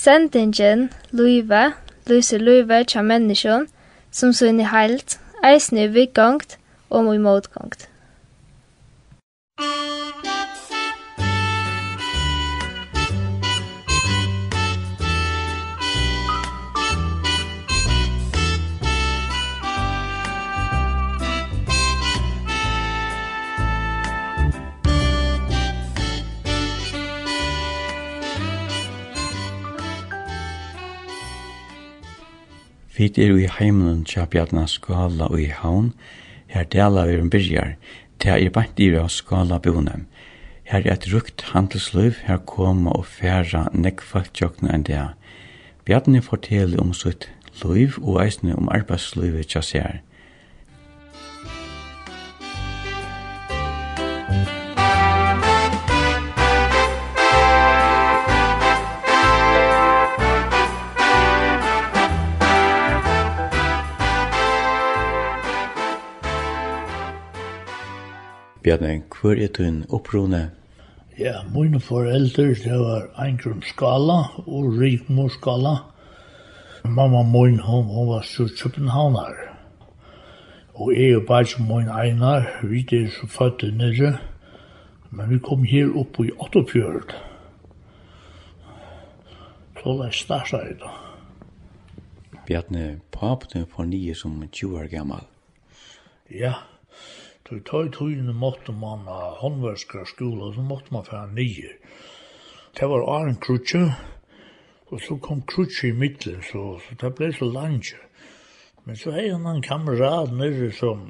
Sendingen, løyve, Luise løyve tja menneskjon, som sunn i heilt, eisne i vikgongt og i motgongt. Thank Vit er i heimen tja bjarna skala og i haun, her dela vi en byrjar, tja er bant i av skala bonem. Her er et rukt handelsliv, her koma og færa nekfalt tjokna enn det. Bjarni fortelle om sitt liv og eisne om arbeidslivet tja sér. Bjarne, hvor er din opprone? Ja, mine foreldre, det var Eingrun Skala og rikmor Skala. Mamma min, hun, hun var så Københavner. Og jeg og bare min Einar, vi er så født nere. Men vi kom her opp i Ottofjord. Så det startet jeg da. Bjarne, papen for nye som 20 år gammal. Ja, Så i tog tøyene måtte man ha håndverskere skole, så måtte man fære nye. Det var Arne Krutje, og så kom Krutje i midten, så, så det ble så langt. Men så hei han en kamerad nere som,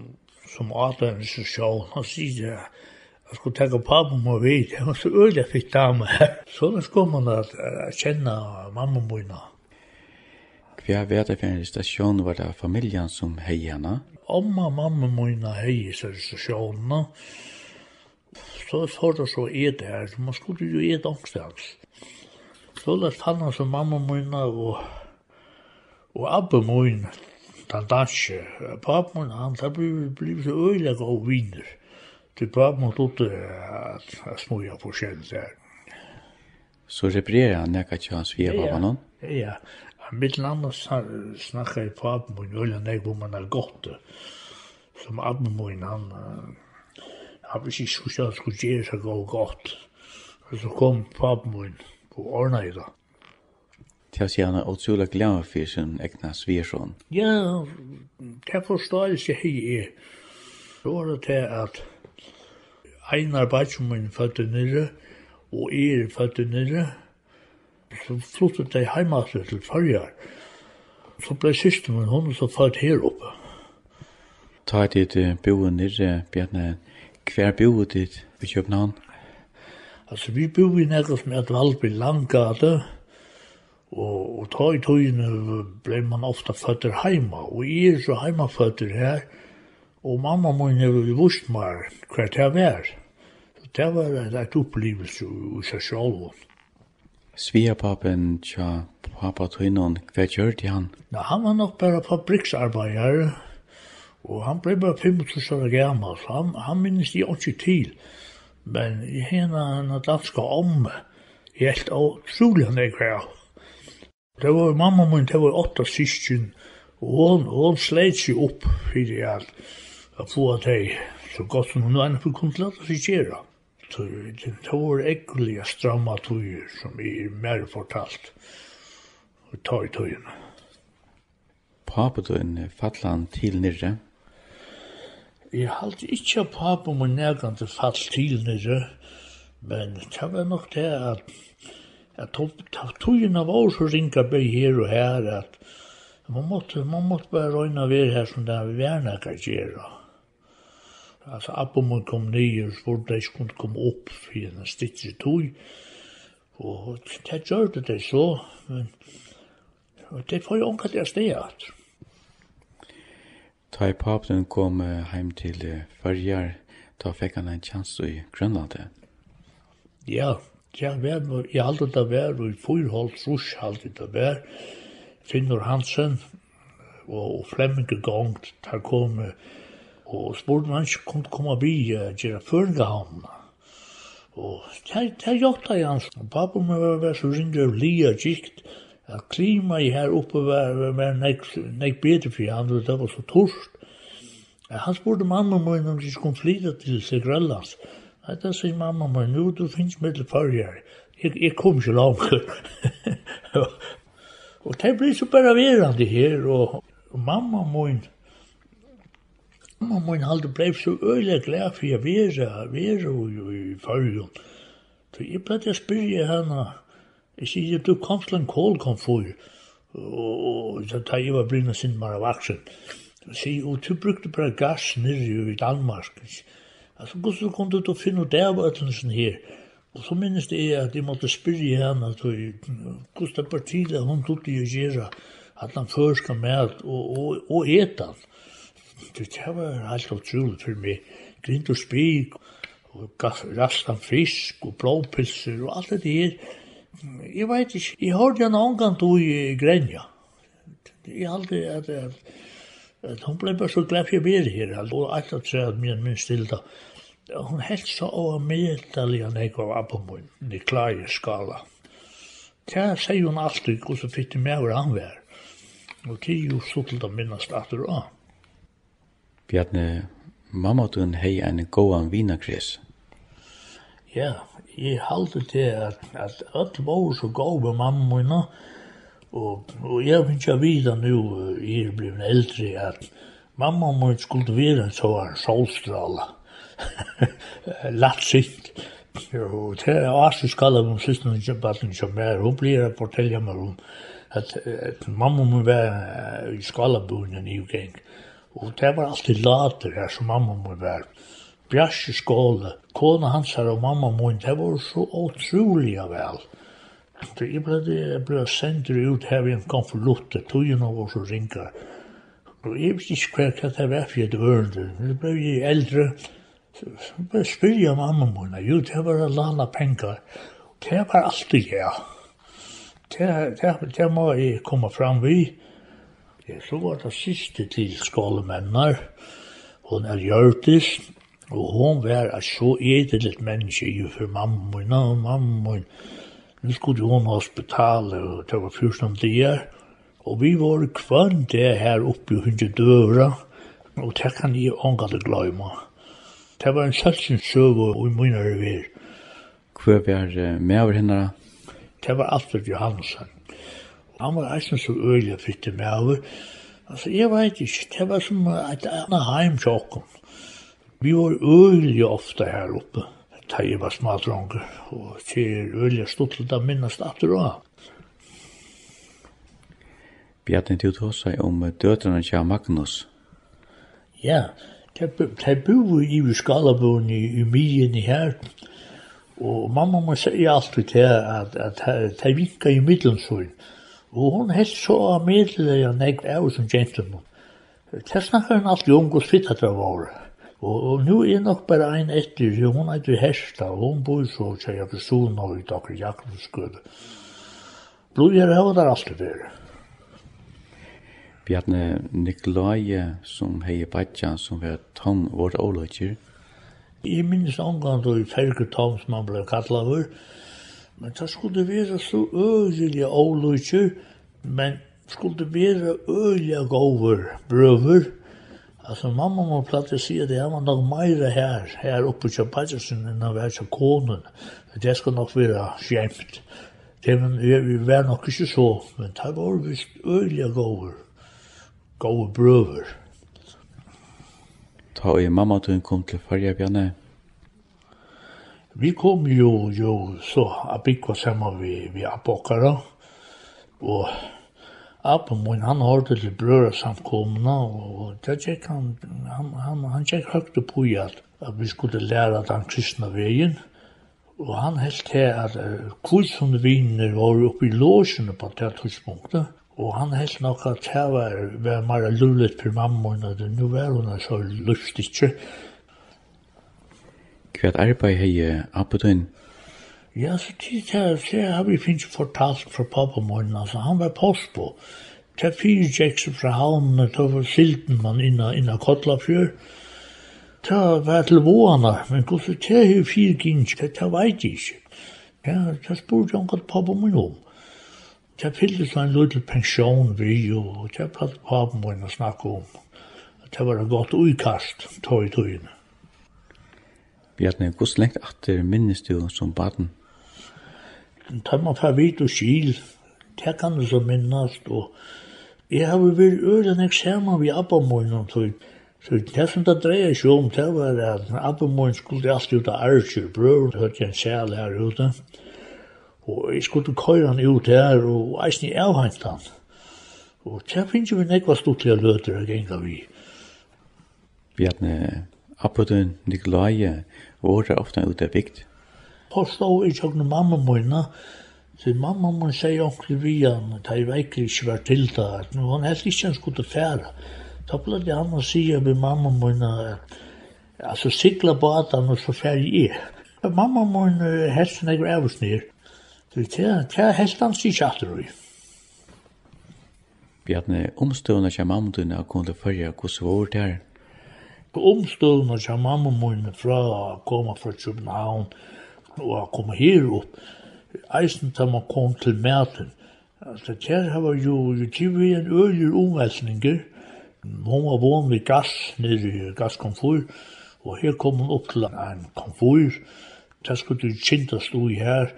som åter en sjå, han sier det, jeg skulle tenke pappa må vite, jeg var så øyelig fikk dame her. Så da skulle man at, at kjenne mamma mine. Hva var det for en stasjon var det familien som hei henne? omma mamma mina hei så sjåna. Så får det så et her, man skulle jo et angstans. Så lest han som mamma mina og, og abbe min, den danske. pappa min, han, der ble, ble så øyelig og viner. Til pappa min tog det at jeg på forskjellig der. Så reparerer han nekka til hans via pappa noen? Ja, ja. Mittel annars snackar jag på Abmoin, ölen nek hvor man er godt Som Abmoin, han har precis så att skulle ge sig gå gott. Och så kom på Abmoin på ordna i dag. Til å si han er utrolig glad for sin egna svigersson. Ja, det forstår jeg ikke inte. Så var det til at Einar Batsjumin födde nere, og er födde nere, så flyttet de hjemme til Førjar. Så ble siste min hund så falt her oppe. Ta et ditt boe nere, Bjarne. Hver boe ditt i København? Altså, vi boe i nere som heter Valby Langgade. Og, og ta i togene ble man ofte føtter hjemme. Og jeg er så hjemme hjemmeføtter her. Og mamma min er jo vust meg hver det jeg var. Så det var et opplevelse i seg selv. Sviapapen tja pappa Tøynon, hva gjør de han? Ja, han var nok bare fabriksarbeider, og han ble bare 25 år gammel, så han, han minnes de ikke til. Men i henne han danska om, helt utrolig han er greia. Det var mamma min, det var åtta syskjen, og hon, hon sleit seg opp fyrir alt, å få at hei, så godt som hun var enn for kunne lade seg gjøre tøyer. Det var ekkuliga stramma tøyer som er mer fortalt og ta i tøyene. Fattla han til nirre? Jeg halte ikke av papen må nægan til fall til nirre, men det var nok det at at tøyene var så ringa bøy her og her at man måtte, man måtte bare røyna ver her som det var nærkar gjerra. Altså, Alltså abbomen kom ner och spurte att jag kunde komma upp för en stitch i tog. Og det gjør det det så, men det får jo ånka deras steg at. Ta i papen kom heim til Färjar, ta fikk han en chans i Grönland. Ja, ja, var, jag hade det vær, og i fyrhold, rush hade det vær, Finnur Hansen og Flemming gongt, där kom og spurte om han ikke kom til å komme bi uh, gjøre føringahavna. Og det er gjorde jeg hans. Pappa må være så ringde av lia gikt at klima i her oppe var, var nek bedre for han, det var så torst. Han spurte mamma min om de skulle flytta til Segrellas. Nei, da sier mamma min, nu du finnes med til farger. Jeg, jeg kom ikke langt. og det ble så bare verande her, og, og mamma min, Mamma min halde blei så øyla glad for jeg vera, være i fargen. Så jeg blei til å spyrje henne, jeg sier, du kom til en kål kom for, og så tar jeg var blivna sin mara vaksen. aksen. Så sier, og du brukte bare gass nere i Danmark. Altså, hvordan kunne du finne ut av ødelsen her? Og så minnes det er at jeg måtte spyrje henne, hvordan partiet hun tog til å gjøre at han først skal med og, og, og etan. Det, det var helt utroligt för mig. Grint og spik, og rastan frisk, og blåpilser, og alt det her. Jeg vet ikke, jeg hørte henne omgang du i Grenja. Jeg aldri, at, at, at hun ble bare så glad for jeg var her, og alt at seg at min min stilda. Hun helt så over medelig enn jeg var på min, i klare skala. Tja, sier hun alltid, hvordan så fikk det med hvor han var. Og det er jo så til å minnes at det var. Bjarne, mamma du en hei en goan vinakres. Ja, jeg halte til at, at alt var så god med mamma minna, og, og jeg vil jeg vite nu, jeg er blevet eldre, at mamma min skulle være en sånn solstrala, Latt sitt. Og det er også skallet min siste når jeg bare ikke mer. Hun blir å fortelle meg om at, at mamma min var i skallet i Ugeng. Og det var alltid later her som mamma må være. Bjasje skåle, kona hans her og mamma må det var så utrolig vel. Så jeg ble, jeg ble sendt ut her vi kom for Lotte, togene var så ringer. Og jeg visste ikke hva det var for et ørende. Jeg ble jeg eldre, så ble jeg spyrja mamma må jo, det var lana penger. Det var alltid ja. Det, det, det må jeg komme fram vid. Ja, så var det siste til skålemennar, hon er Gjørtis, og hon var et så edelig menneske i for mamma min, og mamma min, nu skulle hon hospitalet, og det var fyrst om det og vi var kvann det her oppe i hundre døra, og det kan jeg ångat og gløyma. Det var en selvsyn søv og i munner vi. Hva var med over henne? Det var Alfred Johansson. Han var eisen så øyelig fitte med over. Altså, jeg vet ikke, det var som et annet heim tjokken. Vi var øyelig ofte her oppe, da jeg var smadronger, og til øyelig stod til det minnes etter også. Bjarni, du tog seg om døtrene til Magnus. Ja, de bor i Skalaboen i, i Mien i her, og mamma må si alltid til at, at de vinker i middelen sånn. Og hon helt så av middelige og negv av som gentleman. Det snakker hun alltid om hos fitt at det var. Og, og nu er nok bare ein etter, jo hun er til hersta, og hun bor så tjeja for solen og i dokker Blod er har der alltid vært. Bjarne Nikolai, som hei Batja, som var tom vårt åløkker. Jeg minnes omgang da i Ferger Tom, som han ble kallet over, Men det skulle være så øyelig avløyke, men skulle være øyelig gåver, brøver. Altså, mamma må platt si at det var nok meira her, her oppe på Patersen enn å være til konen. Det skal nok være skjemt. Det men, vi var nok ikke så, men det var vist øyelig gåver, gåver brøver. Ta og mamma tøyen kom til Farja Bjarne, Vi kom jo, jo så Abik var sammen vi, vi apokara og Abben min, han hørte til brøra samkomna, og der gikk han, han, han, han gikk høyt på i at, at vi skulle læra den kristna veien, og han helt til at uh, vinner viner var oppe i låsene på det tidspunktet, og han helt nok at det var, var mer lullet for mamma, og nu var hun så lustig ikke, Hva er arbeid hei Abbe din? Ja, så tid til det har vi finnes fortalt fra pappa morgen, altså han var post på. Det er fire tjekse fra havnene, det var silten man inna, inna Kotlafjør. Det var til våana, men gos det er fire gins, det er veit ikke. Ja, det spurte han godt pappa min om. Det fyllte så en liten pensjon vi, og det pratet pappa min å snakke om. Det var en godt uikast, tog i tøyene. Bjarni, hvordan lengt atter minnes du som baden? Da man får vidt og skil, det kan du så minnes, og jeg har vært øren eksamen ved Abbamoen om tog. Så det som det dreier seg om, det var at Abbamoen skulle alltid ut av Archer, brøren hørte en sæl her ute, og jeg skulle køyre han ut her, og eisen i avhengt han. Og det finnes jo en ekva stortlige løter jeg gengla vi. Bjarne, Abboten Nikolaje var ofta ute av bygd. Påstå i tjøkken mamma mine, så mamma min sier onkel vi han, at jeg virkelig ikke var til det, at han helt ikke han skulle fære. Da ble det han å si ved mamma mine, altså sikla badan og så fære i. Mamma min helst han ikke avs. Så det er helst han sier kjatter i. Bjarne, omstående kjem mamma dine og kunne følge hvordan vår det? omstøvende til mamma min fra å komme fra København og å komme her opp. Eisen da man kom til maten. Altså, her var jo, jo tidlig en øyelig omveltninger. Hun var vågen ved gass, nede i gasskomfyr, og her kom hun opp til en komfyr. Det skulle du kjente stå i her.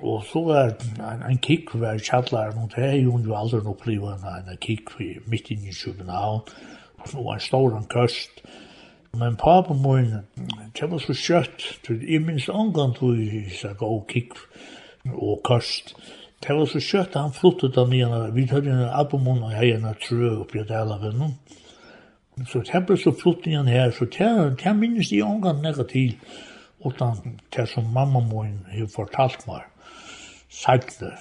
Og så var en, en kikk ved kjallaren, og det er jo aldri opplevd en kikk midt inn i København og en stor kast. Men pappa min, det var så kjøtt, jeg minns omgang tog i seg og kikk og kast. Det var så kjøtt, han flyttet av nyan, vi tar en abomun og jeg en trø oppi at ala vennen. Så det ble så flyttet igjen her, så det minnes de omgang negativ, utan det som mamma min har fortalt meg, sagt det.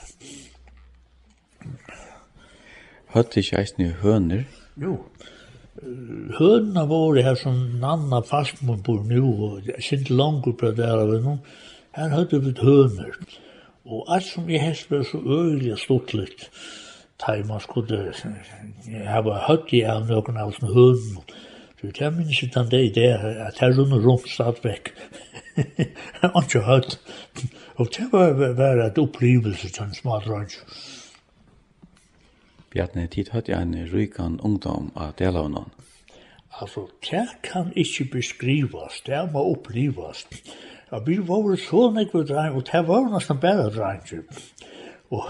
Høtte ikke eisne høner? Jo hønene våre her som Nanna Fastman bor nu og jag er inte langt på det här av her Här vi høner. Og alt som jeg helst ble så øyelig og stort litt, da jeg man skulle jeg har bare hött i av noen av sånne hörn. Så jag minns ikke den det där idén att här runt runt stadväck. Jeg har ikke hört. Og det var, bare et opplevelse til en smadransch. Mm. Bjarne, tid hatt jeg en rykan ungdom av dela av noen. Altså, det kan ikke beskrivas, det må opplivas. Ja, vi var så nekve dreng, og det var nesten bedre dreng. Og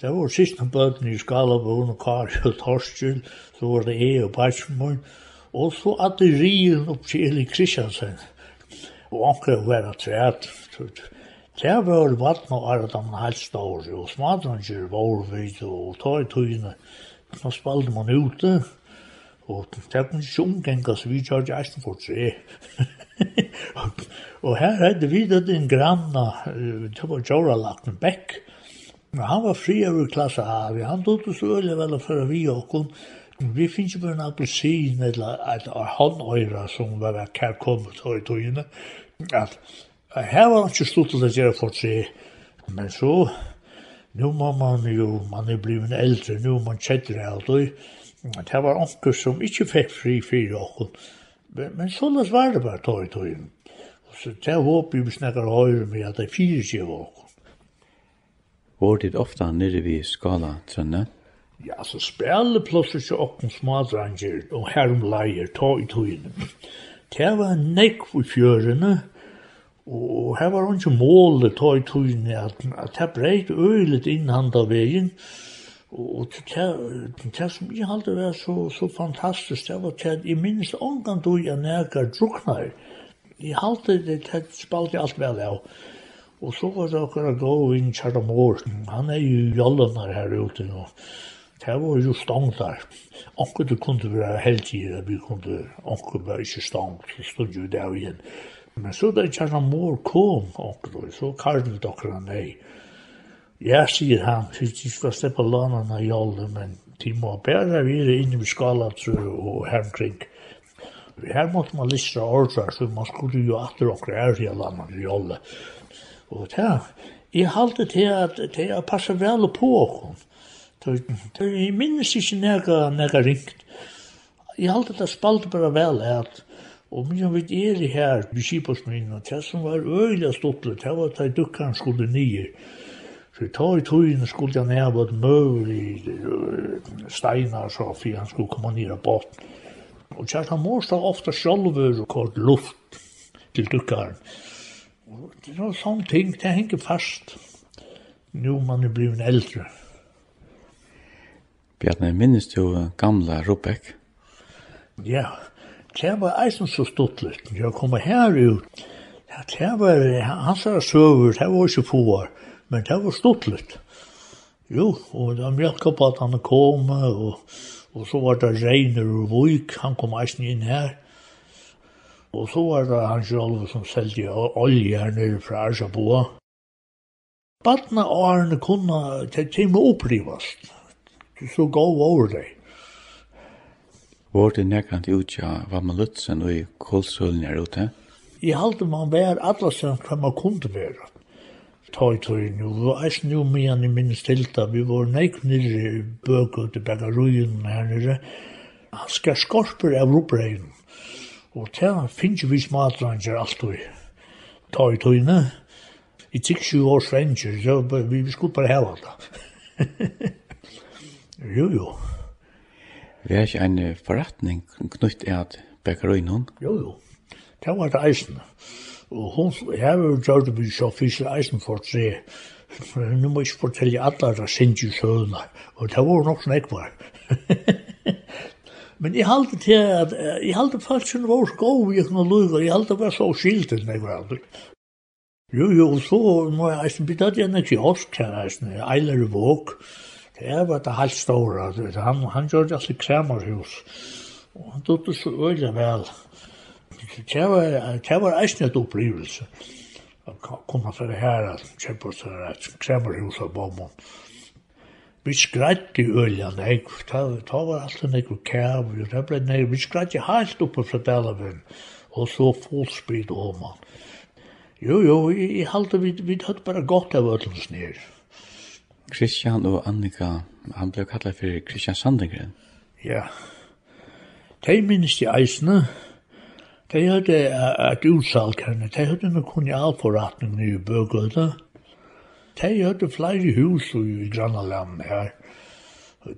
det var siste bøten i Skalabon og Kari og Torskjell, så var det jeg og Bajsmoen, og så at det rien opp til Eli Kristiansen. Og anker var det træt, Det var vatten og er at han helt ståre, og smadranger var vidt, og ta i tøyene. Nå spalte man ute, og det kunne ikke omgenga, så vi kjørte eisen for tre. og her hadde vi det en granna, det var Jora Latten Beck, Men han var fri over klasse A, vi han tog det så øyelig vel å føre vi åkken, vi finnes jo bare en appelsin eller et håndøyre som var kærkommet høytøyene, at Jeg har ikke stått til å gjøre for seg, men så, nå må man jo, man er blivet eldre, nå man kjenner alt, og det var onker som ikke fikk fri fire åkken, men, men så løs var det bare tog i tøyen. Så det er håpig vi snakker høyre med at det er fire seg åkken. Var det ofte nere vi skala, Trønne? Ja, så spiller plutselig ikke åkken smadranger og herumleier tog i tøyen. Det var nekk for fjørene, og Og her var hun ikke målet ta i tøyne at, at jeg breit øylet innhand av veien. Og det som jeg halte var så, så fantastisk, det var at jeg minnes omgang du jeg nærkar druknar. Jeg halte det, det spalte alt vel av. Og så var det akkurat gå inn Kjarta Mårsen. Han er jo jollunar her ute nå. Det var jo stangt der. Anker du kunne være heldig, vi kunne, anker var ikke stangt, så stod jo der igjen. Men så da kjæra mor kom okkur, så kallet okkur han nei. Ja, sier han, sier de skal slippe lanene i jolle, men de må bare være inne i skala, tror jeg, og hermkring. Her måtte man listra ordrar, så man skulle jo atter okkur ærige lanene i jolle. Og det jeg halte til at det er passet vel på okkur. Jeg minnes ikke nega, nega ringt. Jeg halte det spalte bare vel at Og mye vi er i her, vi kipast minna, det som var øyla stottlet, det var at de dukkan skulle nye. Så jeg tar i tøyene skulle jeg ned på et møl i steinar, så for han skulle komme ned av båten. Og Kjartan Mårstad ofta sjálfur kort luft til dukkaren. Og det er sånn ting, det henger fast. Nå man er blivin eldre. Bjarne, minnes du gamla Rubek? Ja, det var eisen så stuttligt. Jeg kom her ut, ja, det var hans søver, det var ikke få men det var stuttligt. Jo, og de mjölka på at han kom, og, og så var det Reiner og Vujk, han kom eisen inn her. Og så var det han selv som seldi olje her nere fra Arsaboa. Badna og Arne kunne, det kommer opprivast. Så gav over det. Var det nekrant utja Vammalutsen og i Kolsølen her ute? Jeg halte man vær alla sen hva man kunne være. Ta i tøy nu, og eis nu mian i minnes tilta, vi var neik nirri i bøk ut i bagaruyen her nirri. Han skal skorper av rupregn, og ta finnje vi smadranger alt ui. Ta i tøy nu, i tikk sju år svenger, så vi skulle bare heva det. jo, jo. Vi har ikke en forretning knytt i at Bekkerøynen? Jo, jo. Det var det eisen. Og hun jeg har jo gjort det mye så fysisk eisen for å se. Nå må jeg ikke fortelle alle det sindssyke søvnene. Og det var nok sånn ekvar. Men jeg halte til at jeg halte faktisk en vår skov i kunne lukke, Jeg halte bare så skilt enn jeg var aldri. Jo, jo, så må jeg eisen bytte at jeg nekker i osk her eisen. Eiler i våk. Eiler Det var det helt stora. Han, han gjorde alltid kremarhus. Og han tog det så øyelig vel. Det var, det var eisen et opplevelse. Han Kom han til det her, kjempe oss til et kremarhus av bomben. Vi skreit i øljan, jeg, ta var alltid nek og kæv, og det ble nekker, vi skreit i helt oppe fra Delavinn, og så fullspid om han. Jo, jo, jeg halte vi, vi hadde bare godt av ødelsen her. Christian og Annika, han ble kallet for Christian Sandengren. Ja. De minnes de eisene. De hadde et utsalg henne. De hadde noen kolonialforretning i bøgløyde. De hadde flere hus i Grannaland her.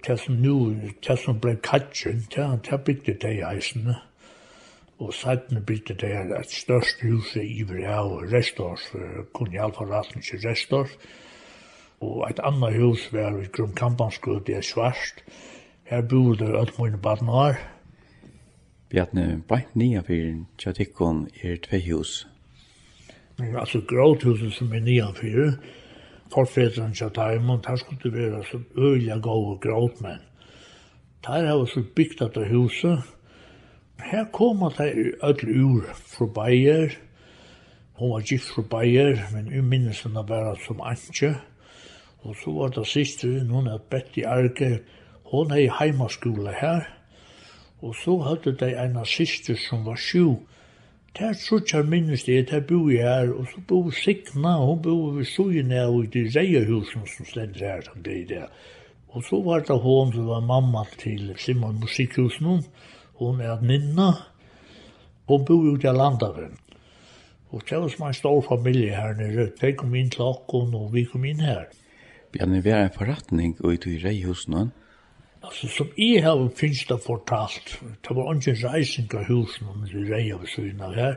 Det som nu, det som ble katjen, det bygde de eisene. Og sættene bygde de et størst hus i Iverhau, Restors, kolonialforretning i Restors. Restors Og eit anna hus var i Grumkampanskut, det er svart. Her bor det alt mine badnar. her. Bjarne, beint nia fyrir tjatikkon er tve hus. Altså gråthuset som er nia fyrir, forfedren tjataimon, her skulle det være så øyla gode gråtmenn. Der har vi så bygd dette huset. Her kom at det ødel ur fra Bayer. Hun var gift fra Bayer, men jeg minnes henne bare som Antje. Og så var det siste, hun er Betty Arke, hun er i heimaskole her, og så hadde de en av siste som var sju. Det er så kjær minnes det, det bor jeg her, og så bor Signa, hun bor ved Sujene og i de reierhusen som stender her, som det er der. Og så var det hun som var mamma til Simon Musikkhusen, hun er Ninna, hun bor ute av Landavren. Og det var som en stor familie her nere, de kom inn til Akkon og vi kom inn her. Bjarne, vi er en forretning og i reihusene. Altså, som jeg har finnes det fortalt, det var ikke reising av husen om det reia ved siden av her,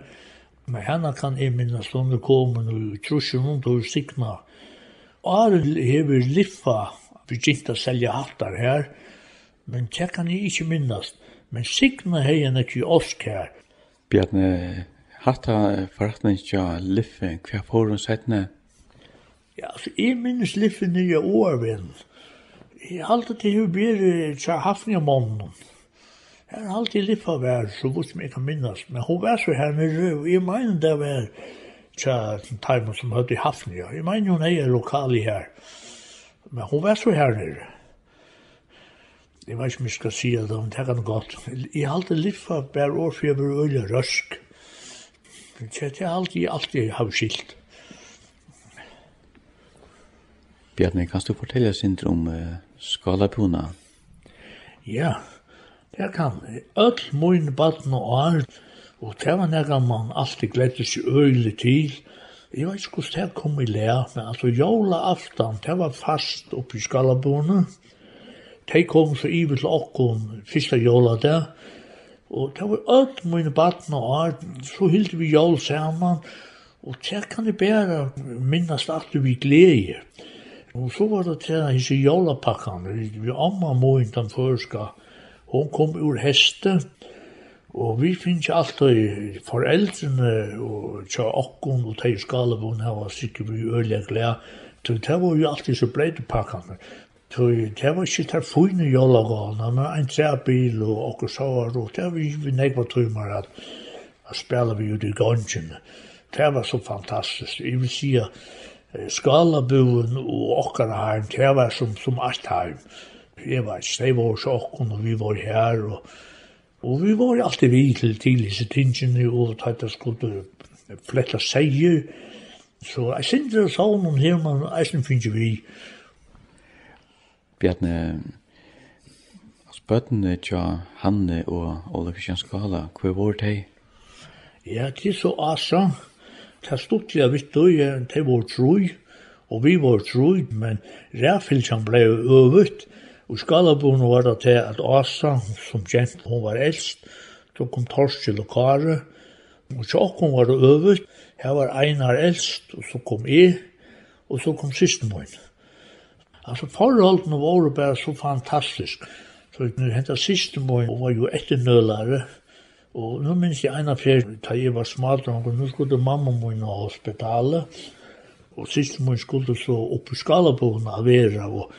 men henne kan jeg minnes når det kom og noen til å sikne. Arild hever liffa vi gikk å selge hattar her, men det kan jeg ikke minnes. Men sikna hei enn ikke osk her. Bjarne, hatta forretning av Liffe, hva får hun sett ned? Ja, altså, jeg minnes litt for nye år, men jeg har alltid til å bli tjahafn i månen. Jeg har alltid litt for hver, så godt som jeg kan minnes, men hun var så her nere, og jeg mener det var tja Taimon som hadde i. Jeg mener hun er lokal i her, men hun var så her nere. Jeg vet ikke om jeg skal si det, men det kan godt. Jeg har alltid litt for hver år, for jeg var øyne røsk. Det er alltid, alltid har skilt. Bjarni, kan du fortelle sindre om uh, skalapuna? Ja, det kan Öll mun badn og år, og det var nega man alltid gledde seg øylig til. Jeg vet ikke hvordan det kom i lær, men altså jola aftan, det var fast oppi i skalapuna. De kom så ivet til okkom fyrsta jola der, og det var øll mun badn og år, så hildi vi jol saman, og det kan jeg bare minnast at vi gleder. Og så var det til hans jolapakkene. Vi amma moen den førska. Hun kom ur heste. Og vi finnes alltid foreldrene og tja okkon og teg skalabon her var sikkert vi øyelig glede. Så det var jo alltid så breite pakkene. Så det var ikke der fine jolagana, men en trebil og okkur sår, og det var vi nekva tøymer at, at spela vi ut i gongen. Det var så fantastisk. Jeg vil si at skalabuen og okkar heim, det var som, som alt heim. Jeg var ikke, det var så okkar, og vi var her, og, og vi var alltid vi til tidligste tingene, og tatt jeg skulle fletta seier, så jeg synes det er sånn om her, men jeg synes finnes vi. Bjarne, spøttene tja Hanne og Ole Kristian Skala, hva var det? Ja, det er så asa ta stuttliga vitt og ja, te var troj og vi var troj men räfilsen blei övrigt og skalabun var det til at Asa som kjent hon var eldst, då kom Torskil og Kare og tjokken var det øvrigt her var Einar eldst, og så kom jeg og så kom sisten min altså forholdene var bare så fantastisk. Så hentet sisten og var jo etternølare og Og nå minns jeg en av fjerde, da jeg var smalt, og nå skulle mamma min ha hospitalet, og siste min skulle så opp i skalabogen av vera, og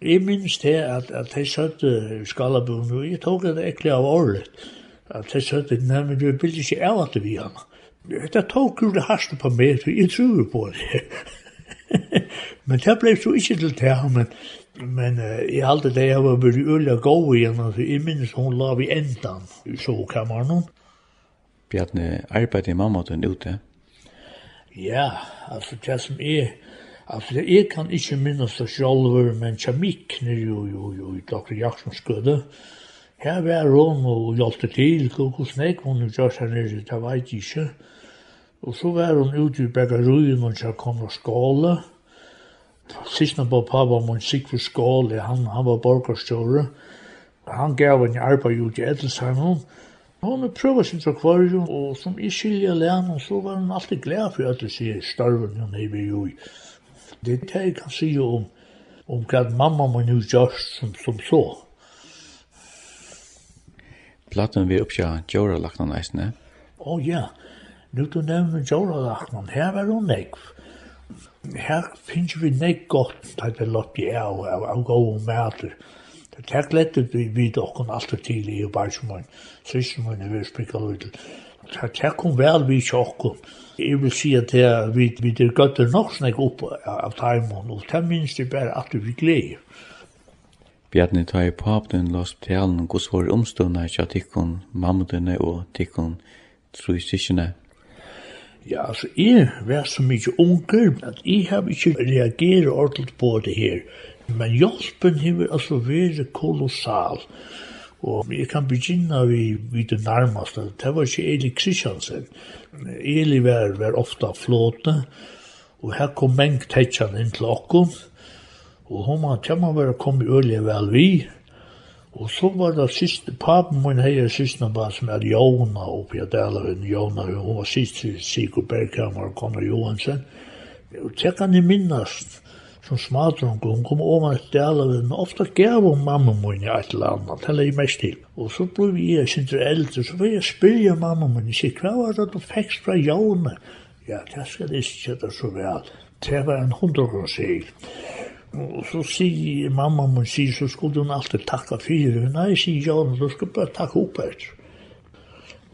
jeg minns det at, at jeg satt i skalabogen, og jeg tok det ekkert av året, at jeg satt i nærmere, du vil ikke av at vi henne. Det tok jo det haste på meg, for jeg tror på det. men det ble så ikke til det, men Men uh, jeg halte det jeg var veldig øyla gau igjen, altså jeg minnes hun la vi endan i sovkammeren. Bjarne, arbeid i mamma den ute? Ja, altså det som er, altså jeg kan ikke minnes det selv, men kjemikk nere jo, jo, jo, i Dr. Jaksons gøde. Her var hun og hjelte til, hvordan nek hun gjør seg nere, det vet jeg ikke. Og så var hun ute i bagaruien og kjær kom og skålet. Sistna på pappa mun sikru Skål, han, han var borgarstjåre. Han gav en arbeid ut i Edelsheim. Hon er prøver sin akvarium, og som i skilja lærn, så var hun alltid glad for at det sier starven hun er vi jo. Det er det jeg kan si om, om hva mamma mun hus gjørst som, som så. Platten vi oppsja Joralaknan eisne? Å oh, ja, nu du nevner Joralaknan, her var hun nekv her finnes vi nek godt, da det lott i av, av, av gode mæter. Det er glettet vi vidt okken alt og tidlig i Barsumøn, Sysmøn er vi sprikket ut. Det er kom vel vi tjokken. Jeg vil si at det vi, vi er gøtter nok snakk opp av Taimon, og det minst det bare at vi gleder. Bjarni ta i papnen lås talen, gos var omstående at tikkun mammutene og tikkun trusikkene. Ja, altså, jeg var så mye unger, at jeg har ikke reageret ordentlig på det her. Men hjelpen har altså vært kolossal. Og jeg kan begynne vi, vi det nærmeste. Det var ikke Eli Kristiansen. Eli var, var ofte flåte, og her kom Mengt Hetsjan inn til åkken. Og hun var til man var kommet øyelig vel vi. Og så var det siste, papen min heier siste bare som er Jona oppi av Adalaven, Jona, hun var siste Sigurd Berghammer og Conor Johansen. Og det kan jeg minnast, som smadrunk, hun kom over til i Adalaven, ofta gav hun mamma min i et eller annet, heller i mest til. Og så ble vi jeg sindre eldre, så var jeg spyrja mamma min, jeg sier, hva var det du fikk fra Jona? Ja, det skal jeg ikke kjette så vel. Det var en hundre sier Og så sier mamma mun sier, så skulle hun alltid takka fyrir. Nei, sier Jan, du skulle bare takka opp her.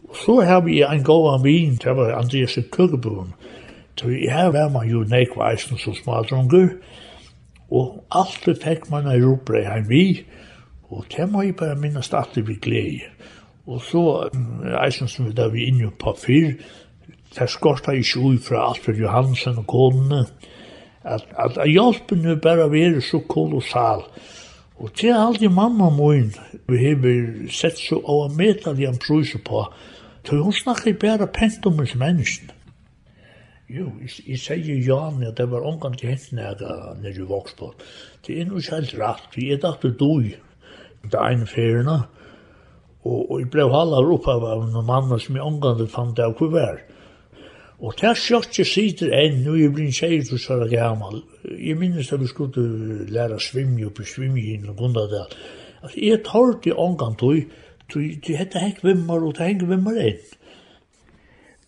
Og Så har vi en god amin, det var Andreas i Køkeboen. Så her var man jo nekveisen som smadrunger, og alltid fikk man en robrei her vi, og det må jeg bare minnes alltid vi glede. Og så eisen som vi da vi inne på fyr, det skorta ikke ui fra Alfred Johansen og konene, og at, at hjelpen er bara være så kolossal. Og til alt mamma min, vi har sett så overmedelig en prøyse på, til hun snakker bare pent om hans menneskene. Jo, jeg sier Jan at det var omgang til hentene jeg nere i Vågsborg. Det er noe ikke helt rett, er jeg dachte døy det ene ferien, og, og jeg ble halvare ropa av en mann som jeg omgang til fant det av hvor var. Og det er sjokk jeg sitter enn, nå er jeg blitt tjeir til Sara gammal. Jeg minnes at vi skulle lære svimje oppe i svimjegin og Gundadal. Altså, jeg tar det omgang tog, du hette hekk vimmar og det hekk vimmar enn.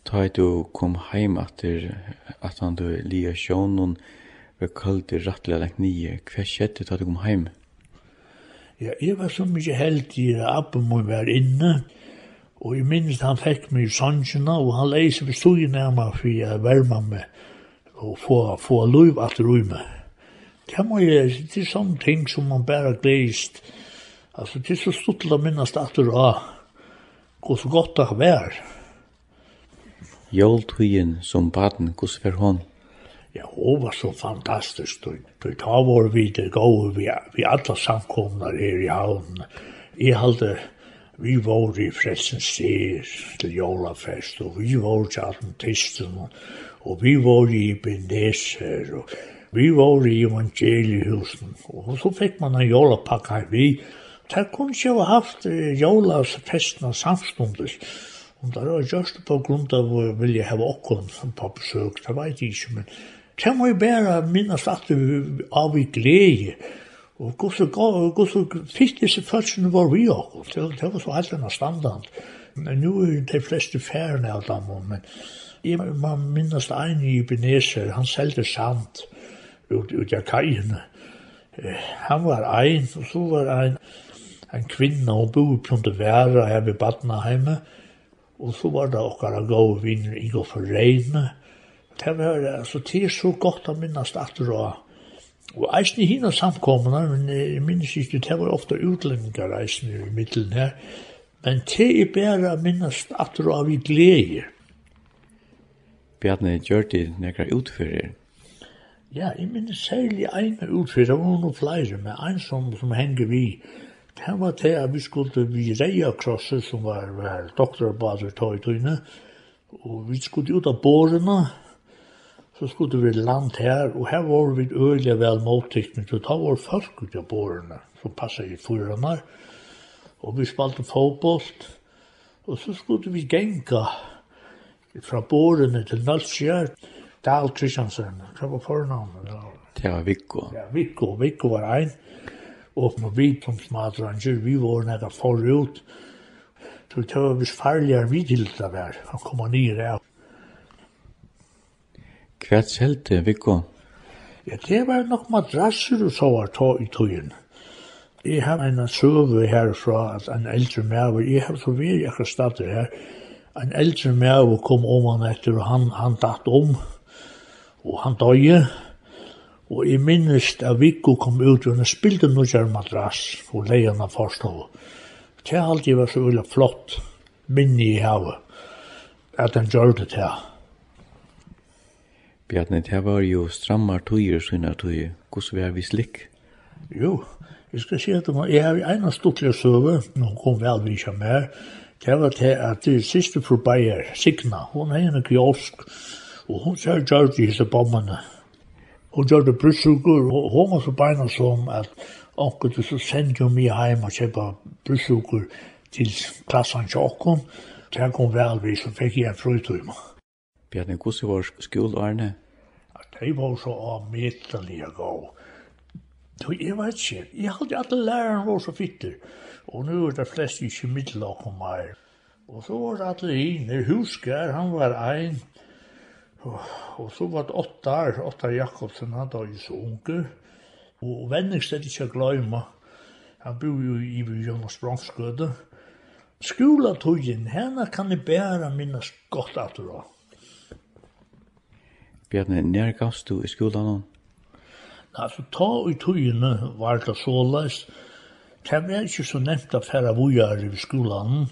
Ta du kom heim etter at han du lia sjånen sjónun vi i rattlega lengt nye. Hva skjedde ta du kom heim? Ja, jeg var så mykje heldig at Abba må være inne. Og jeg minnes han fikk meg i sannsjena, og han leis ved stuen nærma for jeg verma meg og få, få lov at røyme. Det må jeg, det er sånne ting som man bare gleist. Altså, det er så stort til å minnes det at det var, og så godt det har vært. Joltujen som baden, hvordan var hon? Ja, hun var så fantastisk. Du tar vår videre, gå vi, vi alle samkomner her i havn. Jeg halte, Vi var i Frelsens styr til Jólafest, og vi var i Adventisten, og vi var i Ebenezer, og vi var i Evangeliehusen. Og så fikk man en jólapakka vi. Det kunne ikke ha haft jólafesten samstundes. Og det var just på grunn av vilje hava okkon på besøk, det vet jeg ikke, men det må jeg bare minnes at vi av i glede. Og gusse gusse fittis fyrsten var vi og det var så alt en standard. Men nu er de fleste færene av dem, men jeg, må minnes en i Beneser, han selte sand ut, ut av kajene. Han var ein, og så var ein, en kvinna hun bo på det væra her ved Badnaheime, og så var det okkar av gode vinner Igor for Reine. Det var, altså, det er så godt å minnes at og Og eisen i hina samkomna, men jeg minnes ikke, det var ofta utlendingar eisen i middelen her, men det er bare minnast at du av i glede. Bjarne gjør det nekra utfyrir? Ja, jeg minnes særlig ein utfyrir, det var noen flere, men ein som, som henger vi, det var det at vi skulle vi reia krosset, som var, var doktorbader tog i tøyne, og vi skulle ut av bårene, så skulle vi land her, og her var vi øyelig vel mottikken, så ta var folk ut av bårene, som passet i fyrene, og vi spalte fotbollt, og så skulle vi genka fra bårene til Nølskjær, Dahl Kristiansen, hva var fornavnet? Det var Viggo. Ja, Viggo, Viggo var ein, og med vi som smadranger, vi var nekka forut, så det var vi farligere vi til det der, han kom nere, Hva selte Viggo? Ja, det var nok madrasser og så var ta i tøyen. Jeg har en søve herfra, at en eldre mæver, jeg har så vært akkurat stadig her, en eldre mæver kom om han etter, og han, han datt om, og han døye, og jeg minnes at Viggo kom ut, og han spilte noe kjær madrass, og leierne forstod. Det har alltid vært så veldig flott minne i havet, at han gjør det til. Bjarne, det var jo strammar tøyer, sønner tøyer. Hvordan var vi slik? Jo, jeg skal si at jeg har en av stortlige søve, når hun kom vel vi ikke mer, det var til at det siste for Bayer, Signa, hun er en kiosk, og hun sier gjør det disse bommene. Hun gjør det bryssuker, og hun var så beina som at onkel du så sendte jo mye hjem og kjøper bryssuker til klassen til åkken, det kom vel vi, så fikk jeg en frøytøymer. Bjarni, hvordan var skoleårene? De var så avmittelige gå. Du, jeg vet ikke. Jeg hadde alle læreren var så fitter. Og nå er det flest ikke middelag om meg. Og så var det alle inne. Husker, han var ein, Og, så var det Ottar, Ottar Jakobsen, han var jo så unge. Og venningsted ikke å glemme. Han bor jo i Jonas Bransgøde. Skolatøyen, henne kan jeg bæra minnes godt at du har. Bjarne, nær gavst du i skolan? Altså, ta i tøyene var det så såleis. Det var ikke så nevnt å fære vujar i skolan.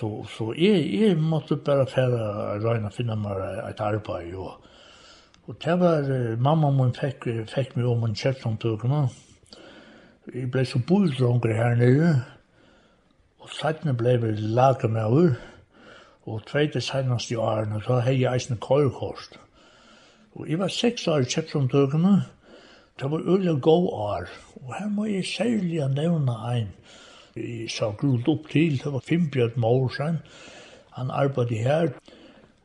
Så, så jeg, jeg måtte bare fære røyne finne meg et arbeid. Og, og det var, mamma min fikk, fikk meg om en kjøttomtøkene. Jeg ble så bodronger her nede. Og sattene ble vi laget med ur. Og tveit det seneste i årene, så hei jeg eisne køyrkost. Mm Og jeg var seks år i Kjettrumtøkene, det var øyelig god år, og her må jeg særlig nevne en, jeg sa grult opp til, det var Fimbjørn Morsen, han arbeidde her,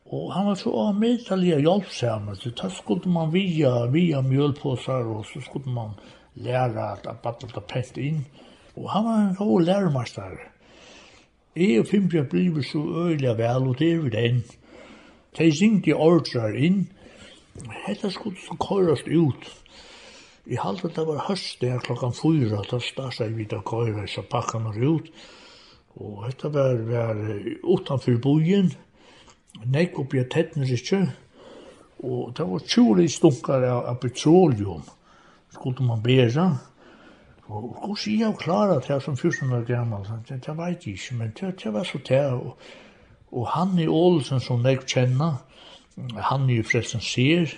og han var så medtallig hjelp hjelpsamme, så da skulle man via, via mjølpåsar, og så skulle man læra at han battlet var pent inn, og han var en god lærermester. Jeg og Fimbjørn blir så øyelig vel, og det er vi den. De ringte ordrar inn, Hetta skulle så køyrast ut. I halde det var høst der klokkan 4, da starta jeg vidt køyra, så pakka meg ut. Og hetta var, var utanfor bojen, nekk oppi at tettner ikke, og det var 20 stunkar av, av petroleum, skulle man bæra. Og hvordan sier jeg klara det som 14 år gammal, det, det vet jeg ikke, men det, det var så det. Og, og han i Ålesen som jeg kjenner, han ju forresten ser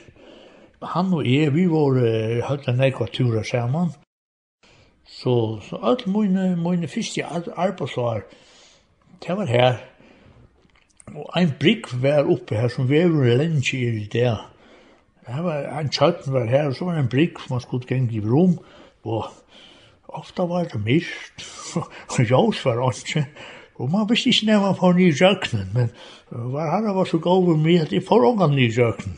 han og jeg, vi var uh, høyt en ekva turer sammen. så så alt mine, mine första arbeidsvar, det var her. Og ein brygg var oppe her som vever lenge länge i det Det var en kjøtten var her, og så var det en brygg som man skulle gjenge i rom, og ofta var det mist, og jås var ikke, Og man visste ikke når man får nye røknen, men var herre var så god med at jeg får ångan nye røknen.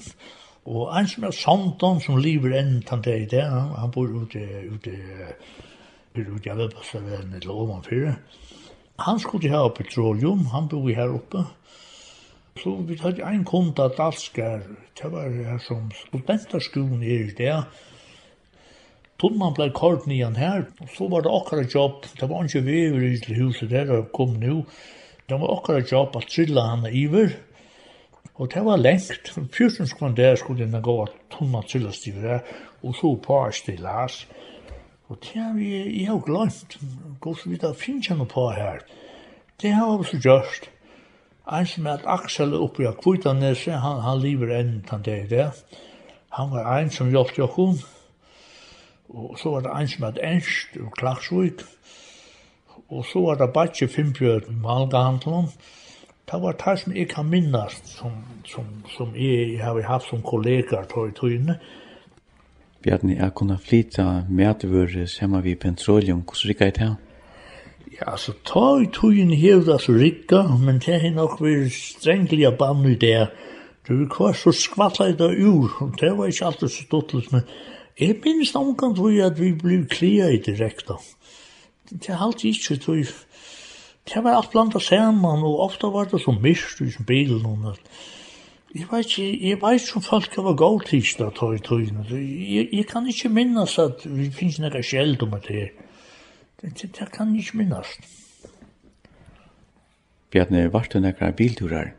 Og en som er Sondon, som lever enn tann der i det, han, han bor ute, ute, ute, jeg vet bare det er lov man fyrir. Han skulle ha petroleum, han bor her oppe. Så vi hadde en kund av Dalskar, det var her som studenterskolen er i det, Tunnan blei kort nian her, og så var det okkara jobb, det var ikke vever i til huset der og kom nu, det var okkara jobb at trilla hana iver, og det var lengt, 14 skvann der skulle denne gå at tunnan trilla stiver her, og så par stillas, og det har vi, jeg har glemt, gos vi da finnes jeg på her, det har vi så gjørst, Ein som er at Aksel oppi av Kvitanese, han, han lever enn den der, han var ein som hjelpte okkur, Og så var det en som hadde enst og klagsvik. Og så var det bare fimpjøret i Malgahandlån. Det var det som jeg kan minnes, som, som, som jeg jeg har haft som kollegaer tog i tøyne. Bjarni, jeg kunne flytta medvøret sammen vi petroleum. Hvordan rikket jeg til? Ja, så ta i tøyne hevd så rikka, men det er nok vi strengelig av bann i det. Det var kvar så skvattet det ur, og det var ikke alltid så stuttelig, men Jeg minns omgang tog at vi ble klia i direkta. Det er alltid ikke tog. Det var alt blanda saman, og ofta var det så mist i som bilen. Og jeg vet ikke, jeg vet ikke om folk var god tids da tog i tøyne. Jeg, jeg kan ikke minnas at vi finnes nekka sjeld om det her. Det, det kan ikke minnas. Bjarne, var det nekka bilturar?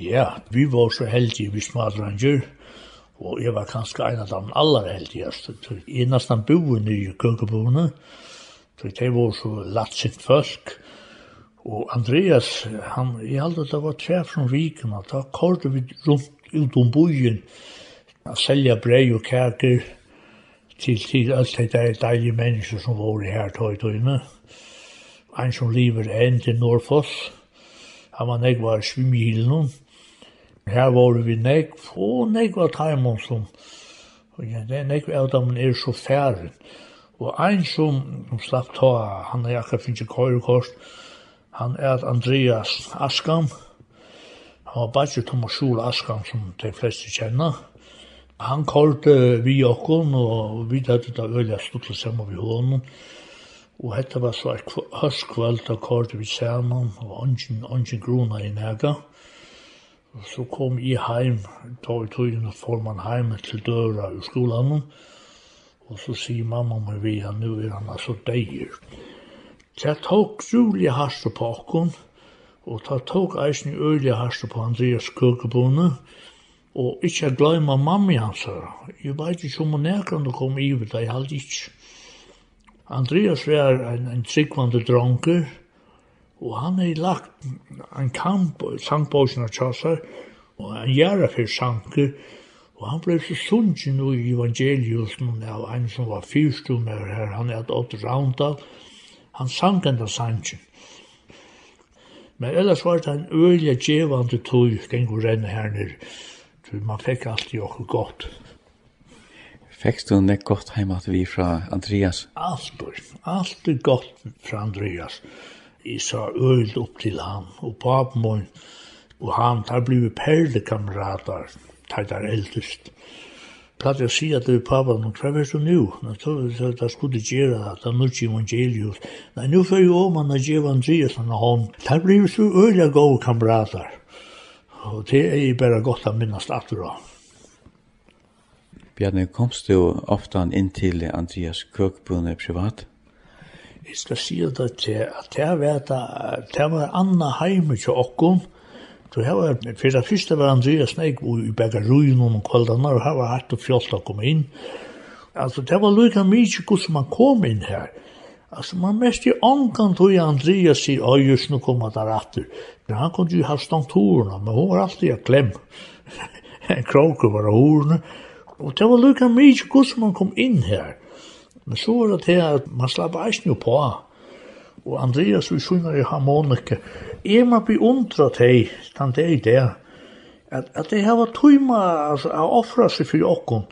Ja, vi var så heldige vi smadranger. Og jeg var kanskje en av dem aller heldigste. Jeg nesten bor i køkeboene, så det var så latt sitt folk. Og Andreas, han, jeg hadde det var tre fra Viken, og da kortet vi rundt ut om byen, å selja brei og kærker til, til alt det der deilige mennesker som var her tog i tøyne. En som lever enn til Norfoss, han var nekvar svimmihilen, Her var vi nek, og nek var taimon som, og ja, det er nek av dem er så færen. Og ein som, som slapp ta, han er akkur finnes køyrekost, han er Andreas Askam, han var bare Thomas Schul Askam som de fleste kjenner. Han kallte vi okkon, og vi hadde da øyla stuttlet sammen vi hånden, Og hetta var så et høstkvöld, da kallte vi saman, og ongin, ongin gruna i nega. Og så kom jeg heim, da i tøyene får man heim til døra i skolen, og så sier mamma meg vi ja, nå er han altså deier. jeg tok rolig Harse på okken, og det tok eisen i øyelig Harse på Andreas Køkebone, og ikke glemme mamma hans her. Jeg vet ikke om hun er kan komme i, det er jeg ikke. Andreas var en, en tryggvande dronker, Og han har lagt en kamp i sangbosen av Tjassar, og han gjør for sanker, og han ble så sunnsen i evangeliusen av en som var fyrstummer her, han er et åtte raundal, han sang enda sanken. Men ellers var det en øyelig djevande tog, gengur renne her nere, man fikk alltid okkur godt. Fekst du nek godt heimat vi fra Andreas? Alt, alt er godt fra Andreas. Andreas jeg sa øyelt opp til han, og papen min, og han, der ble vi perlekamerater, der der eldest. Platt jeg sier til papen, hva er det nå? Da skulle jeg gjøre det, da nå ikke evangeliet. Nei, nå får jeg om han å gjøre Andreas han hånd. Der ble vi så øyelt gode kamrater, Og det er jeg bare godt å minnes atter av. Bjarne, komst du ofte inn til Andreas Køkbunne privat? Ja. Jeg skal si det til at jeg vet at det var Anna Heime til okkom, Så her var for det første var Andreas Neik i begge ruin og kvaldene, og her var hatt og fjolt å komme inn. Altså, det var lukka mykje hvordan man kom inn her. Altså, man mest i ångan tog Andreas sier, oi, just nu kommer där atter. Men han kunne jo ha stantorna men hun var alltid a klem. en kroker var hon. Og det var lukka mykje god som man kom inn her. Men så var det til at man slapp eisen jo på. Og Andreas vi synger i harmonike. Jeg må bli undra til, den det er det, at, at det her var tøyma altså, å offra seg for åkken.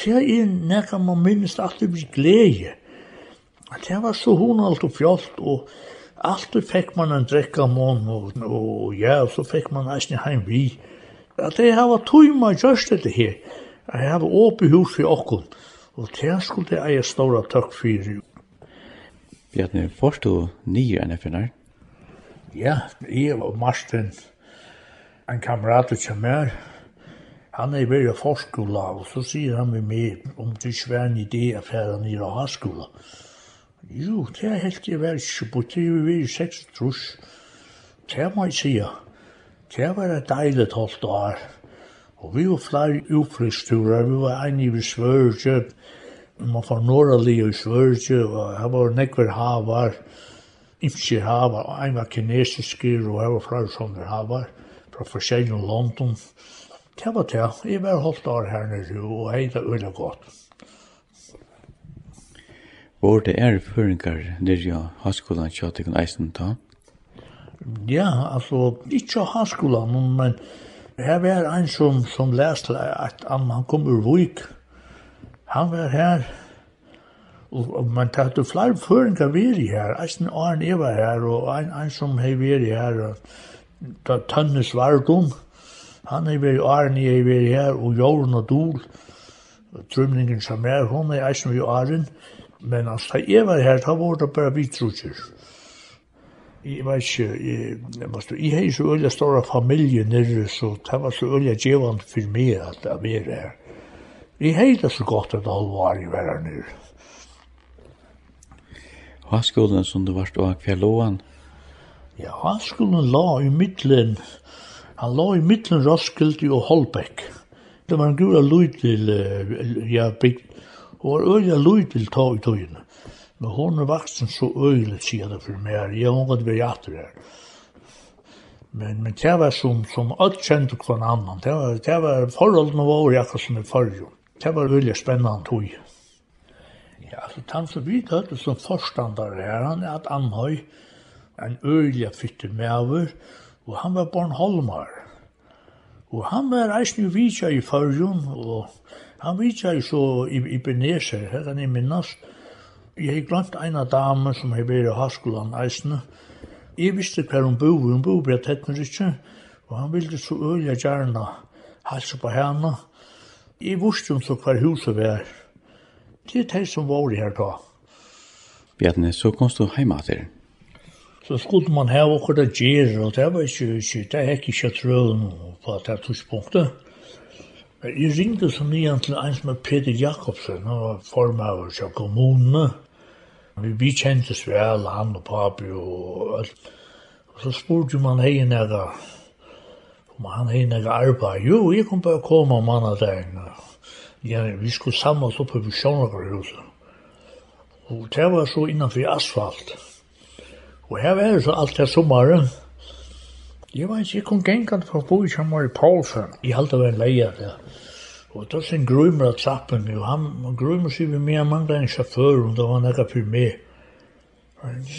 Det er nekka man minnes at det blir glede. At det var så honalt og fjolt, og alltid fikk man en drekka mån, og, og ja, så fikk man eisen heim vi. At det her var tøyma gjørst det her. Jeg har åpig hus for åkken. Og det skulle jeg eie ståra takk for. Bjarni, du nye enn NFNR? Ja, jeg og Marsten, en kamerat du kommer han er i veldig forskole, og så sier han med meg om det ikke var en idé å fære ned av hans. Jo, det er helt i verden, på det er vi i seks trus. Det må jeg si, det var et deilig tolvt år. Og vi var flere utfristurer, vi var en i Svørge, man var norrlig i Svørge, og her var nekver havar, ikke havar, og en var kinesiske, og her var flere sånne havar, fra forskjellige London. Det var det, jeg var holdt år her nere, og hei det øyla godt. Hvor det er føringar nere i haskolan tjatikon eisen ta? Ja, altså, ikke haskolan, men Her var ein som, som leste at han kom ur Vuk. Han var her, og man tatt jo flere føringer veri her. Eisen Arne Eva her, og ein, ein som hei veri her, og da Tønnes Vardum, han hei veri Arne hei veri her, og Jorn og Dol, Trymningen som er, hun er eisen vi Arne, men altså, da Eva her, da var det bare vi trutjer jeg vet ikke, jeg, jeg, jeg har så øyla store familie nere, så det var så øyla djevand for meg at jeg var her. Jeg har det så godt at alle var i verden nere. Hva Hanskolen som du var stå av låan? Ja, hva hanskolen la i middelen, han la i middelen Roskilde og Holbæk. Det var en gura lyd til, ja, bygd, og var øyla lyd til ta i tøyene. Men hon er vaksen så øylig, sier det for meg, jeg har gått vid hjertet her. Men, men det var som, som allt kände hver annan. Det var, det var forholdene våre, jag som är forrige. Det var veldig spennende tog. Ja, alltså han som vi hade som forstander her, han är att anhöj en øyelig fytte med över. Och han var Bornholmar. Og han var reisende jo vidtja i förrjum, og han vidtja i så i, i Beneser, her kan jeg minnast, Jeg har glemt en av damen som har vært i Haskolan eisene. Jeg visste hver hun bor, hun bor bare tett med ikke, og han ville så øye gjerne halse på henne. Jeg visste hun så hver huset var. Det er det som var i her da. Bjarne, så kom du hjemme til Så skulle man ha akkurat det gjør, og det var ikke, ikke det er ikke trøen på det tidspunktet. Jeg ringde så nyan til en som er Peter Jakobsen, han var formøver til kommunene. Vi, vi kjentes vel, han og papi og alt. Og så spurte man hei nega, om han hei nega arbeid. Jo, jeg kom bare komme om manna dagen. Ja, vi skulle samles oppe på Sjønakarhuset. Og det var så innanfor asfalt. Og her var det så alt det sommaren. Jeg vet ikke, jeg kom gengant for å bo i Paulsen. Jeg halte var en leia der. Ja. Og da sin en grymmer av trappen, og han grymmer seg vi med, han manglet en sjåfør, og da var han ekka for meg.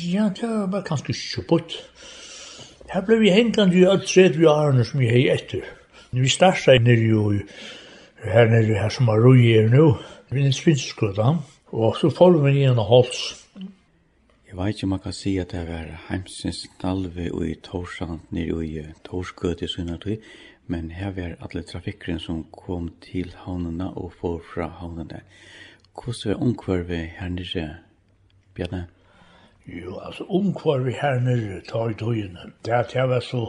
Ja, det var bare kanskje kjøpått. Her ble vi hengende i alt tredje vi årene som vi hei etter. Vi starta nere jo her nere her som er roi er nu, vi er svinskudda, og så får vi igjen av hals. Jeg vet ikke om man kan si at det var heimsins nalve og i Torsand nere i Torskudda i Sunnatøy, men her var alle trafikkeren som kom til havnene og får fra havnene. Hvordan er omkvarvet her nere, Bjarne? Jo, altså omkvarvet her nere tar i døgnet. Det at jeg var så,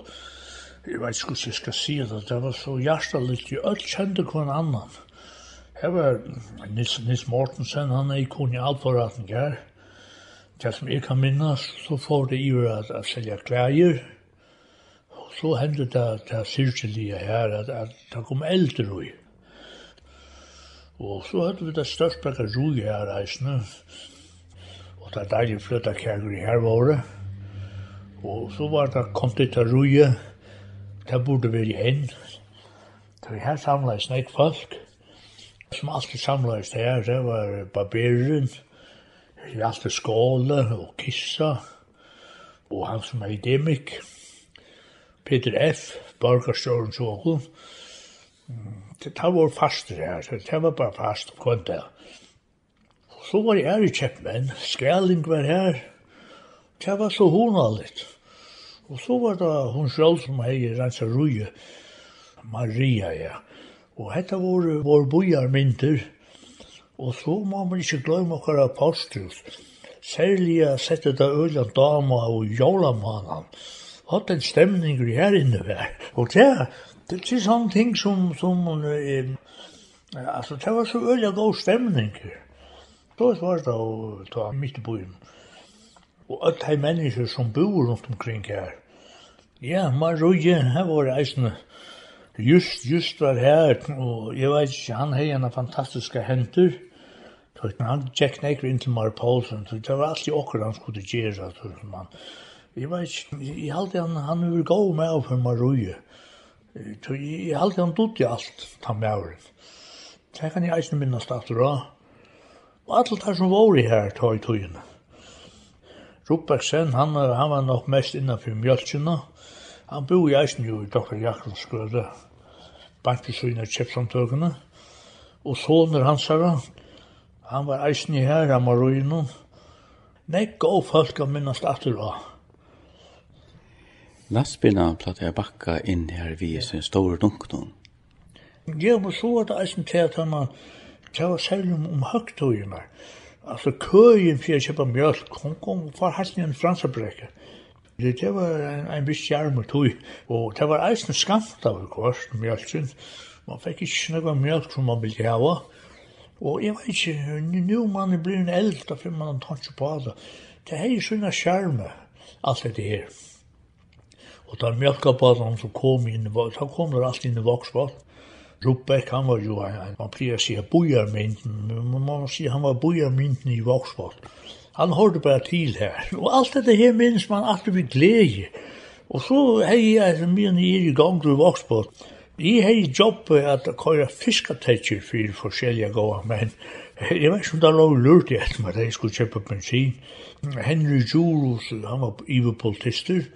jeg vet ikke hvordan jeg skal si det, det var så hjertelig, jeg alt kjente hver annan. Her var Nils, Nils Mortensen, han er ikon i alforaten her. Det som jeg kan minnes, så får det i at jeg selger klæger, så hendte det, til sirkelige her, at, at det kom eldre ui. Og så hadde vi det største rui her reisende, og det er deilig flytta kjærger i her våre. Og så var det kom til til rui, det burde vi inn. Så her samlet snakk folk, som alltid samlet her, det var barberen, i alltid skåle og kissa, og han som er idemikk. Peter F., borgarstjåren Sjåkon, det var fast her, så det var bare fast på en dag. Så var jeg i kjeppmenn, Skræling var her, det var så hona litt. Og så var det hun selv som hei rensa ruje, Maria, ja. Og hette var vår bojarmynter, og så må man ikke glemme hver apostel. Særlig jeg sette det øyne dama og jólamanan, og hatt en stemning i her inne her. Og det, det er sånne ting som, som eh, altså det var så øyelig god stemning. Så var det å ta midt i byen. Og alle de mennesker som bor rundt omkring her. Ja, Maruje, her var eisende. Just, just var her, og jeg vet ikke, han har en fantastiske henter. Så Han tjekk nekker inn til Mar Paulsen, så det var alltid akkurat han skulle gjøre, så man Jeg vet ikke, jeg halte han, han er gav med for for Marie. Jeg halte han dutt i alt, ta med av. Det kan jeg eisne minnast aftur da. Og alt det som var i her, ta i tøyene. Ruppersen, han, han var nok mest innanfor mjölkina. Han bo i eisne jo i Dr. Jakobs grøde, bankbesøyne og kjepsamtøkene. Og soner hans her, han var eisne her, han var røyne. Nei, gå folk, av minnast aftur da. Lastbina platt jeg bakka inn her vi i sin store dunknum. Ja, men så var det eisen til at man var særlig om høgtøyene. Altså køyen for å kjøpe mjölk, hun kom for halsen i en fransabrekke. Det det var en, en viss jarm og tøy, og det var eisen skamt av kvart mjölksin. Man fikk ikke noe mjölk som man ville hava. Og jeg vet ikke, nu man er eld, da finner man en tatt på det. Det er jo sånne skjerme, alt det her. Og där mjölkabatan som kom in, så kom det alltid inn i Voxbott. Rubbeck, han var jo, en, man å si, bojarmynden, men man må si, han var bojarmynden i Voxbott. Han hørte bare til her. Og alt det her minns man alltid vi glede. Og så hei jeg som min nere i gang til Voxbott. Jeg hei jobb at køyre fiskatetjer for forskjellige gåa, men Jeg vet ikke om det er lurt i etter meg at jeg skulle kjøpe bensin. Henry Jules, han var iverpolitister,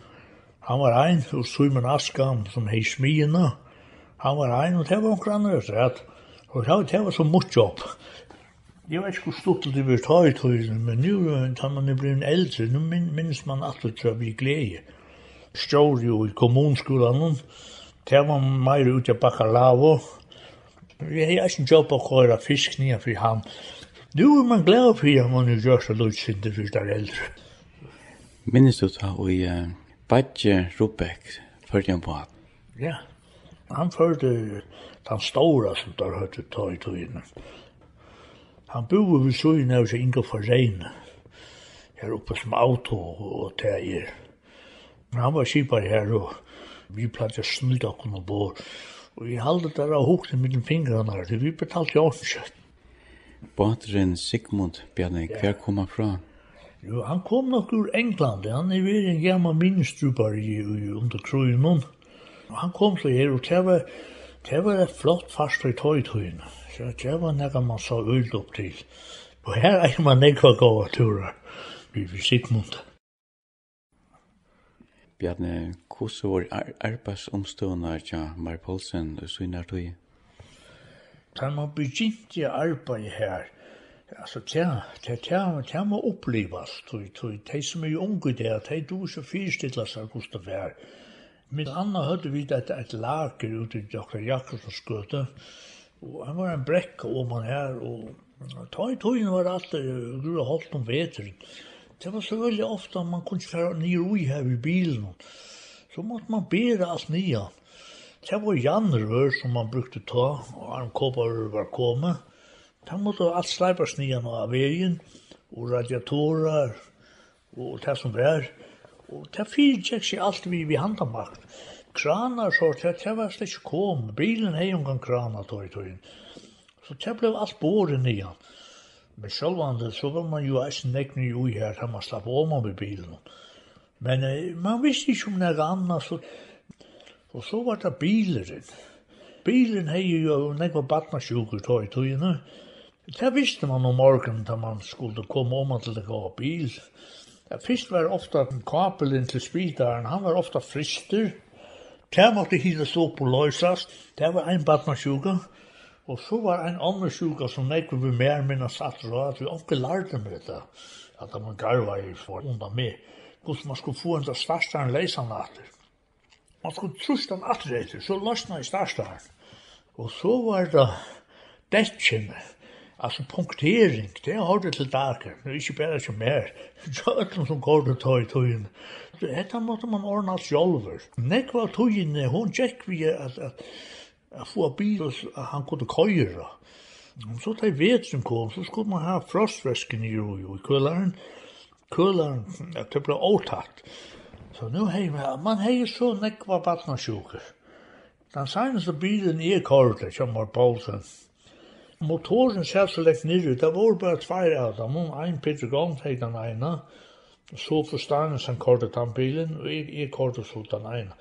Han var ein, hos Simon Askan, som hei smijina. Han var ein, og det var onker andre rett. Og det var så mot jobb. Jeg vet ikke hvor stort det vil ta i tøyden, men nu tar man er en eldre, nu minnes man at det tror vi glede. Stjør jo i kommunskolan, det var meir ut av Bakalavo. Jeg har ikke jobb å kåre fisk nye for han. Nu er man glad for at man gjør så lutsinter for det eldre. Minnes du ta og i Badje Rubek, førte han på han? Ja, han førte den store som der hørte ta i togene. Han bor ved søgene av seg Inga Forreine, her oppe som auto og teier. Men han var kipar her, og vi platt jeg snudd av kunne bo. Og vi halde der av hukne mellom fingrene her, vi betalte jo ordentlig. Båteren Sigmund, Bjarne, hver kom han fra? Jo, han kom nok ur England. Han er veri en gammal minnestrupar i, i under krøynen. Han kom til her, og det var, det var et flott fast i tøytøyene. Så det var nekka man sa øyld opp til. Og her er man nekva gåa turar vi vi Sigmund. Bjarne, hvordan var ar arbeidsomstående til Mar Poulsen og Svinnartøy? Da man begynte å arbeide her, Altså, tja, tja, tja, tja må upplevas. Tui, tui, tei som er unge der, tei du så fyrstidla seg hos det vær. Min anna høyde vi det et lager ute i Dr. Jakobsens skøte, og han var en brekk om han her, og tøy tøyen var alltid grua holdt om veteren. Det var så veldig ofte man kunne fære nye ui her i bilen, så måtte man bera alt nye. Det var janrør som man brukte ta, og han kåpar var kommet, Da måtte alt sleipast nian av veien, og radiatorer, og det som var. Og det fyrtjekk seg alt vi vi handamakt. Kranar så, det, det var slik kom. Bilen hei omgang kranar tog i tøyen. Så det blev alt båren nian. Men sjølvande, så var man jo eisen nekni jo i her, da man slapp om med bilen. Men eh, man visste ikke om nega anna, så... Og så var det bileren. Bilen hei jo nekva batna sjukur tog i tøyen, og Det visste man om morgenen da man skulle komme om til det gå bil. Ja, fyrst var ofta kapelen til spritaren, han var ofta frister. Det måtte hile stå på løysast, Det var en badmarsjuka. Og så var en annen sjuka som nekker vi mer minna satt og at vi ikke lærte med det. At man garva i for unna med. Hvordan man skulle få en til svarstaren leisan atter. Man skulle trusta han atter etter, så løsna i starstaren. Og så var det detkjene. Alltså punktering, det har du til dagar. Det är inte bara som mer. Så öllum som går til tar i tøyen. dette måtte man ordna sjolver. Nekva tøyen, hon tjekk vi at, at, at få bil, at han kunne køyra. Og så tar vet som kom, så skulle man ha frostvæsken i jo i køllaren. Køllaren, at det ble åtatt. Så nu hei, man hei så nekva batna sjuker. Den seneste bilen i kortet, som var Paulsen, motoren satt så lätt ner ut. Det var bare tvær av dem. Om en Peter Grant hade den ene, Så forstående som sen kortet han bilen og jeg, jeg kortet så den ene.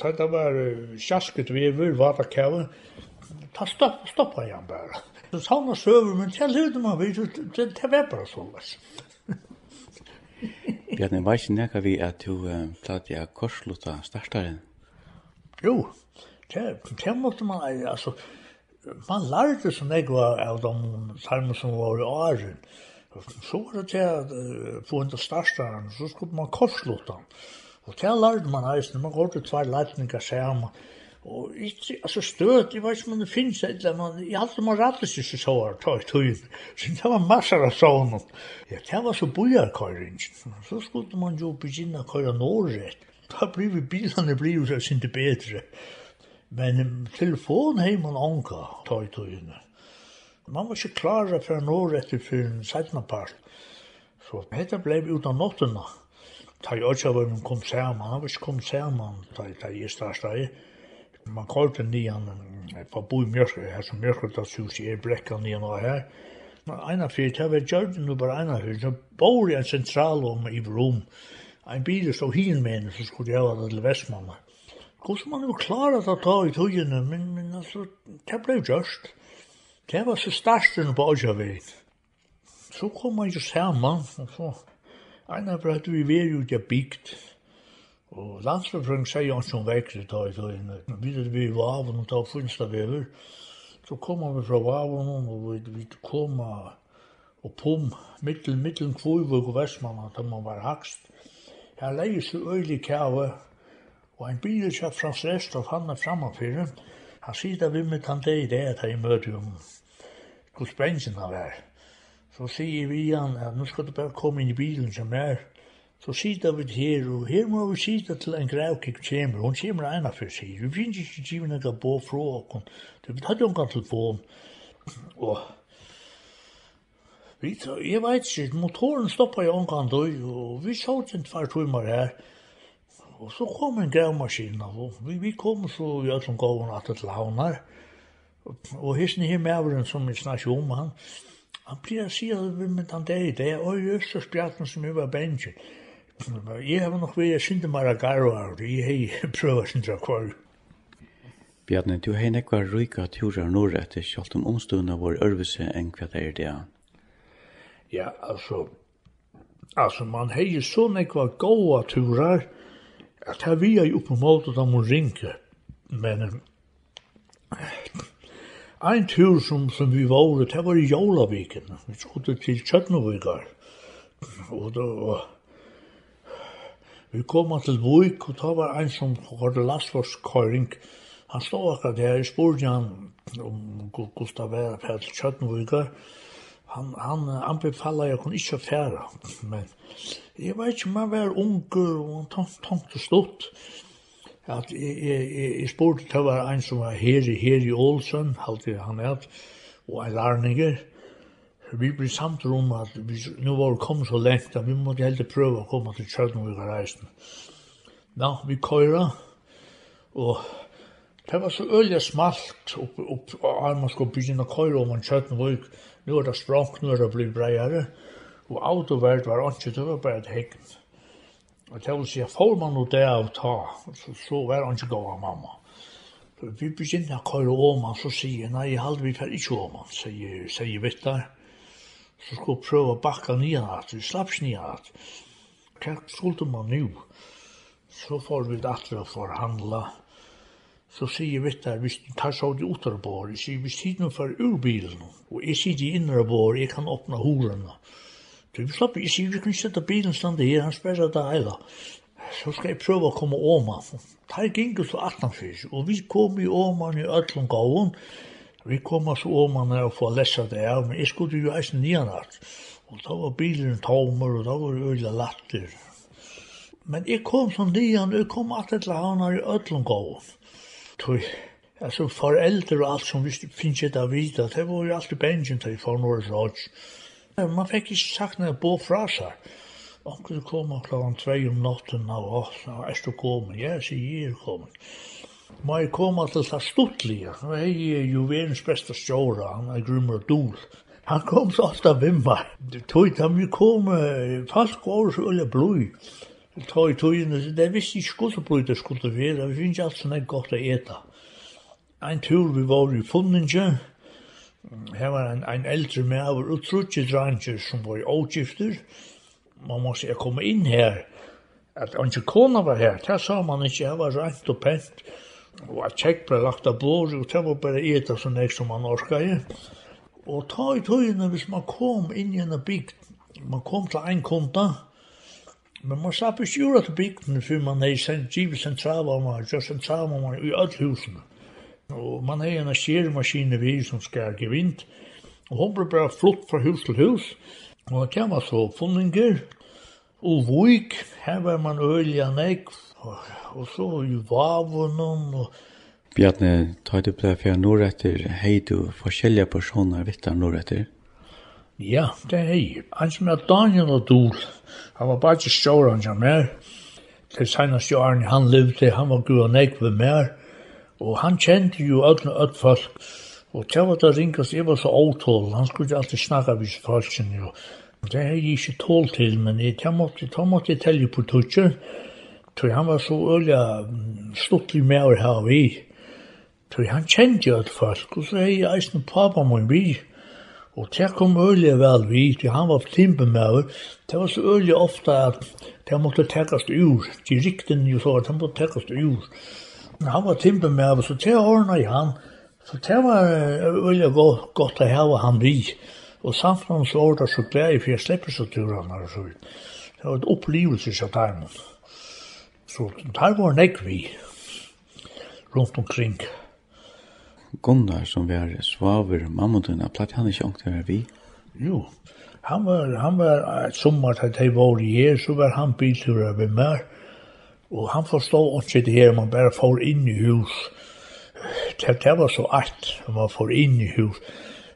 Så det var kjasket vever, vatakæver. Ta stopp, stoppa igjen bare. Så sa han søver, men til høyde man vidt, det var bare så løs. Bjarne, var ikke nekka vi at du platt jeg korsluta startaren? Jo, det måtte man, altså, man lærte så nek var av de salmer som var i åren. Så var det til at få en til starstaren, så skulle man korslåta. Og til lærte man eisen, man går til tvær leitninger sammen. Og ikke, altså støt, jeg vet ikke om det finnes et eller annet, jeg halte man rattes ikke så her, ta i tøyen. Så det var masser av sånn. Ja, det var så bojarkøyring. Så skulle man jo begynne å køyre norrett. Da blir vi bilene blir jo så sinte bedre. Men telefon hei man anka, ta i tøyene. Man var ikke klar for en år etter for en sætna part. Så dette blei ut av nottena. Ta i øtja var man kom saman, han var ikke kom saman, ta i starsta i. Man kallte nian, for bo i mjørkri, her som mjørkri, da sus i er brekka nian og her. Eina fyrir, det var gjørd, nu bare eina fyrir, så bor i en sentral om i Brom. Ein bil stod hin med henne, så skulle jeg ha det til Vestmanna. Hvordan man jo klarer å ta i togene, men, men altså, det ble jo gjørst. Det var så starsten på Åsjaveit. Så kom man jo sammen, og så, ena ble at vi var jo ikke bygd. Og landsbefrøng sier jo ikke om vekkere ta i togene. Vi vet vi var av og ta funstavever. Så kom vi fra Vavon, og vi, vi kom og pum, mittel, mittel, kvøyvøk og vestmann, at man var hakst. Her leier så øylig kjave, Og ein bil kjøpt fra og han er framafyrer. Han sier det vi med han det i det at jeg møter om hos bensin han var. Så sier vi han at nå skal du bare komme inn i bilen som er. Så sier vi her, og her må vi sitte til en grævkik kommer. Hun kommer ena for seg. Vi finner ikke givet noe på fra åkken. Du vet, hadde jo en telefon. Og Vi, jeg vet ikke, motoren stoppet jo omkant, og vi så ikke en tvær timer her. Og så kom en gravmaskin og vi, vi kom så i alt som gav henne til launar. Og hissen her maveren som vi snakker om han, han blir å si at vi med han der det er oi i Østersbjaten som vi var bensjen. Jeg har nok vært sinde mara garvar, og jeg har prøvd sinde kvar. Bjarne, du har nekvar røyka turar norr etter kjalt om omstående vår ørvise enn hva det er det. Ja, altså, altså man har jo så nekvar gåa turar, det vi er jo på måte da må ringe, men en tur som, som vi var, det var i Jolaviken, vi skulle til Kjøtnovigar, og da var Vi kom til Vuk, og da var en som hadde lastforskøring. Han stod akkurat der, jeg spurte han om Gustav Vera Petl Kjøtnovigar, og han han anbefaler jeg kunne ikke fære, men jeg vet ikke, man var unger og tenkte stort. At jeg, jeg, jeg, jeg spurte til var en som var her i, her i Ålesund, alltid han er, og en lærninger. Vi ble samt om at vi, nå var vi kommet så lengt at vi måtte helt prøve å komme til Kjødnevig reisen. Ja, vi køyra, og Det var så øyelig smalt opp, opp, og man skulle begynne å køyra om en kjøtten vøk, Nu er det språk, nu er det blitt breiare. og autoverd var ikke, det var bare et hegn. Og det vil si, får man noe det av ta, så, så var han ikke gav av mamma. Så vi begynner å køre om han, så sier jeg, nei, jeg halde vi fer ikke om han, sier, sier Vittar. Så skulle vi prøve å bakka nye natt, vi slapp ikke nye natt. Hva skulle man nu? Så får vi det atre for å handla så sier vi der, hvis du tar så ut av på jeg sier, hvis tiden for urbilen, og jeg sier de innere på jeg kan åpne horene. Du slapp, jeg sier, vi kan sette bilen stande her, han sperrer det hele. Så skal jeg prøve å komme om han. Det er gikk så 18 fyrt, og vi kom i om han i Øtlund gaven, vi kom så han her og få lesa det her, men jeg skulle jo eisen nian alt. Og da var bilen tommer, og da var det øyla latter. Men jeg kom sånn nian, og jeg kom at et eller annet i Øtlund gaven tog, altså foreldre og alt som visste, finnes jeg da videre, det var jo alltid bensin til for noen råd. Man fikk ikke sagt når jeg bo fra seg. Onkel kom og klokken tvei om natten, og så er du kommet? Ja, så jeg er kommet. Må jeg komme til det stuttlige, og jeg er jo verdens beste stjåra, han er grummer dol. Han kom så ofte tog ikke han vi kom, folk var så ulle blod ta i tøyene, så det visste ikke hvordan brøyder skulle være, vi finnes ikke alt sånn er godt å ete. En tur vi var i Funninge, her var en, en eldre med over utrutje dranger som var i avgifter, man må måtte jeg kom inn her, at han ikke kona var her, det sa man ikke, jeg var rent og pent, og at tjekk ble lagt av bord, og det var bare ete sånn jeg som man orket. Og ta i tøyene hvis man kom inn i en bygd, man kom til en konta, Men man slapp ikke gjøre til bygden før man er sendt givet sentralvarmer, gjør sentralvarmer i alle husene. Og man har en skjermaskine vi som skal ge vind. og hun ble bare flott fra hus til hus. Og det var så funninger, og vik, her var man ølja nek, og, og så i vavunnen, og Bjarne, tar du på det for jeg når etter, hei du forskjellige personer vittar når etter? Ja, det er jeg. Han som er Daniel og Dol, han var bare ikke til stjåren som er. Det seneste årene han levde, han var gud og nek ved mer. Og han kjente jo ødne ødt folk. Og til var det ringast, jeg var så åtål, han skulle alltid snakke snakka disse folkene. jo. Det er jeg ikke tål til, men jeg, tar måtte, tar måtte telle på tutsjer. Tror han var så ølja stuttlig med å ha vi. Tror han kjente jo ødt folk, og så er jeg eisen pappa min bil. Og det kom øyelig vel vi, til han var timpemøver, det var så øyelig ofte at det måtte tekkast ur, de rikten jo så, det måtte tekkast ur. Men Han var timpemøver, så det ordna i han, så det var øyelig godt, godt å hava han vi. Og samfunn så var det så glede, for jeg slipper så turene og så vidt. Det var et opplevelse av dem. Så der var nekk vi rundt omkring. Gunnar som var svaver mammutuna, platt han ikke ångte vi. Jo, han var, han var et sommer til de var i her, så var han bilturer ved meg. Og han forstod ikke det her, man bare får inn i hus. Det, det var så art, man får inn i hus.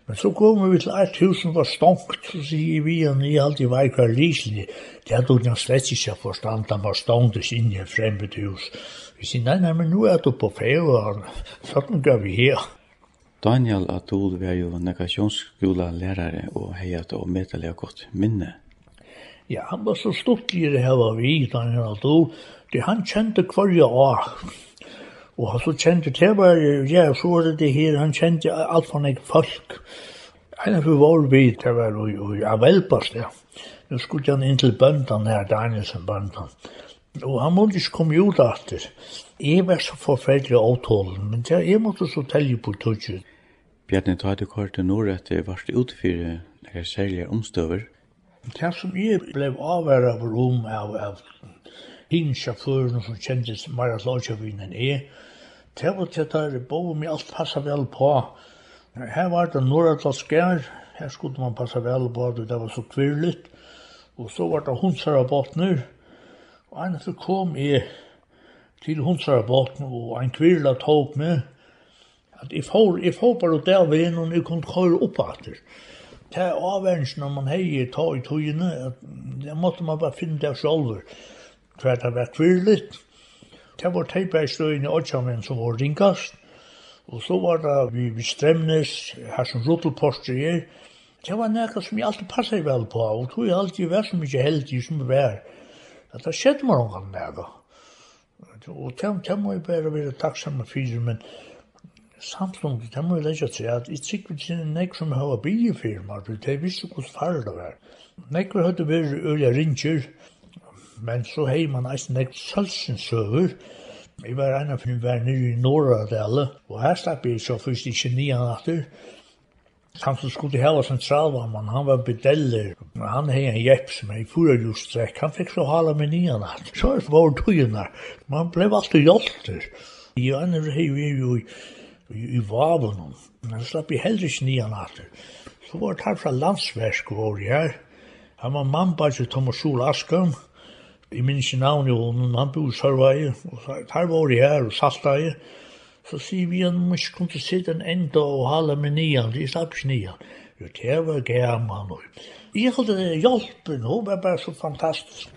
Men så kom vi til et hus som var stonkt, så sier vi han i alt i vei hver riselig. Det hadde hun slett ikke forstand, han var stonkt inn i et fremmed hus. Vi sier, nei, nei, men nå er du på feil, og sånn gør vi her. Daniel Atul var jo negasjonsskola lærare og heiat og medelig godt minne. Ja, han var så stortligere her var vi, Daniel Atul. Det han kjente kvarje år. Og så kjente det var, ja, så var det det her, han kjente alt for nek folk. Ein av vår vi, det var jo, ja, velpast, ja. Nu skulle han inn til bøndan her, Danielsen bøndan. Og han måtte ikke komme ut etter. Jeg var så forferdelig avtalen, men jeg måtte så telle på tøtjen. Bjarni, du hadde kort til nord at det varst utfyrir noen særlige omstøver. Det som jeg ble avværa av rom av, av hinsjåføren som kjentes Maja Lodjavin enn jeg, det var til at jeg bo med alt passa vel på. Her var det nordatlaskær, her skulle man passa vel på det var så kvirligt, og så var det hundsar av botner, Og en så kom jeg til hundsarbåten, og en kvirla tog med, at jeg får, jeg får bare ut der veien, og jeg kunne køre opp etter. Det er avvendsen når man hei ta i togene, at det måtte man bare finne det selv, for det var kvirlet. Det var teipeistøyene i Åtsjamen som var ringast, og så var det vi bestremnes, her som rotelposter er, Det var nekka som jeg alltid passet vel på, og tog jeg alltid vært så mykje heldig som jeg var at det skjedde med noen nega. Og det må jeg bare være takksamme fyrir, men samtlungi, det må jeg leggja til at jeg sikker ikke er nek som har bygge firma, for det visste hos farlig det var. Nek vi hadde vært øyla ringer, men så hei man eis nek sølsinsøver. Jeg var en av dem, var nere i Norra og her slapp jeg så først ikke nian natter, Han som skulle hela centralvarman, han var bedeller. Han hei en jepp som hei i just strekk, Han fikk så hala med nian at, Så er det tujorna. Man blev alltid hjälter. hei vi jo i, i, i vaven. Han slapp i heller ikke nian at, Så var det her fra landsversk och var det här. Han var mamma bara Thomas Sol Askam, I minns i navn jo, han bor i Sørveie. Her var det her og salta. Så sier vi at man ikke kunne sitte en enda og hale med nian, de slapp ikke nian. Jo, det var gammel. Jeg holdt hjelpen, hun var bare så fantastisk.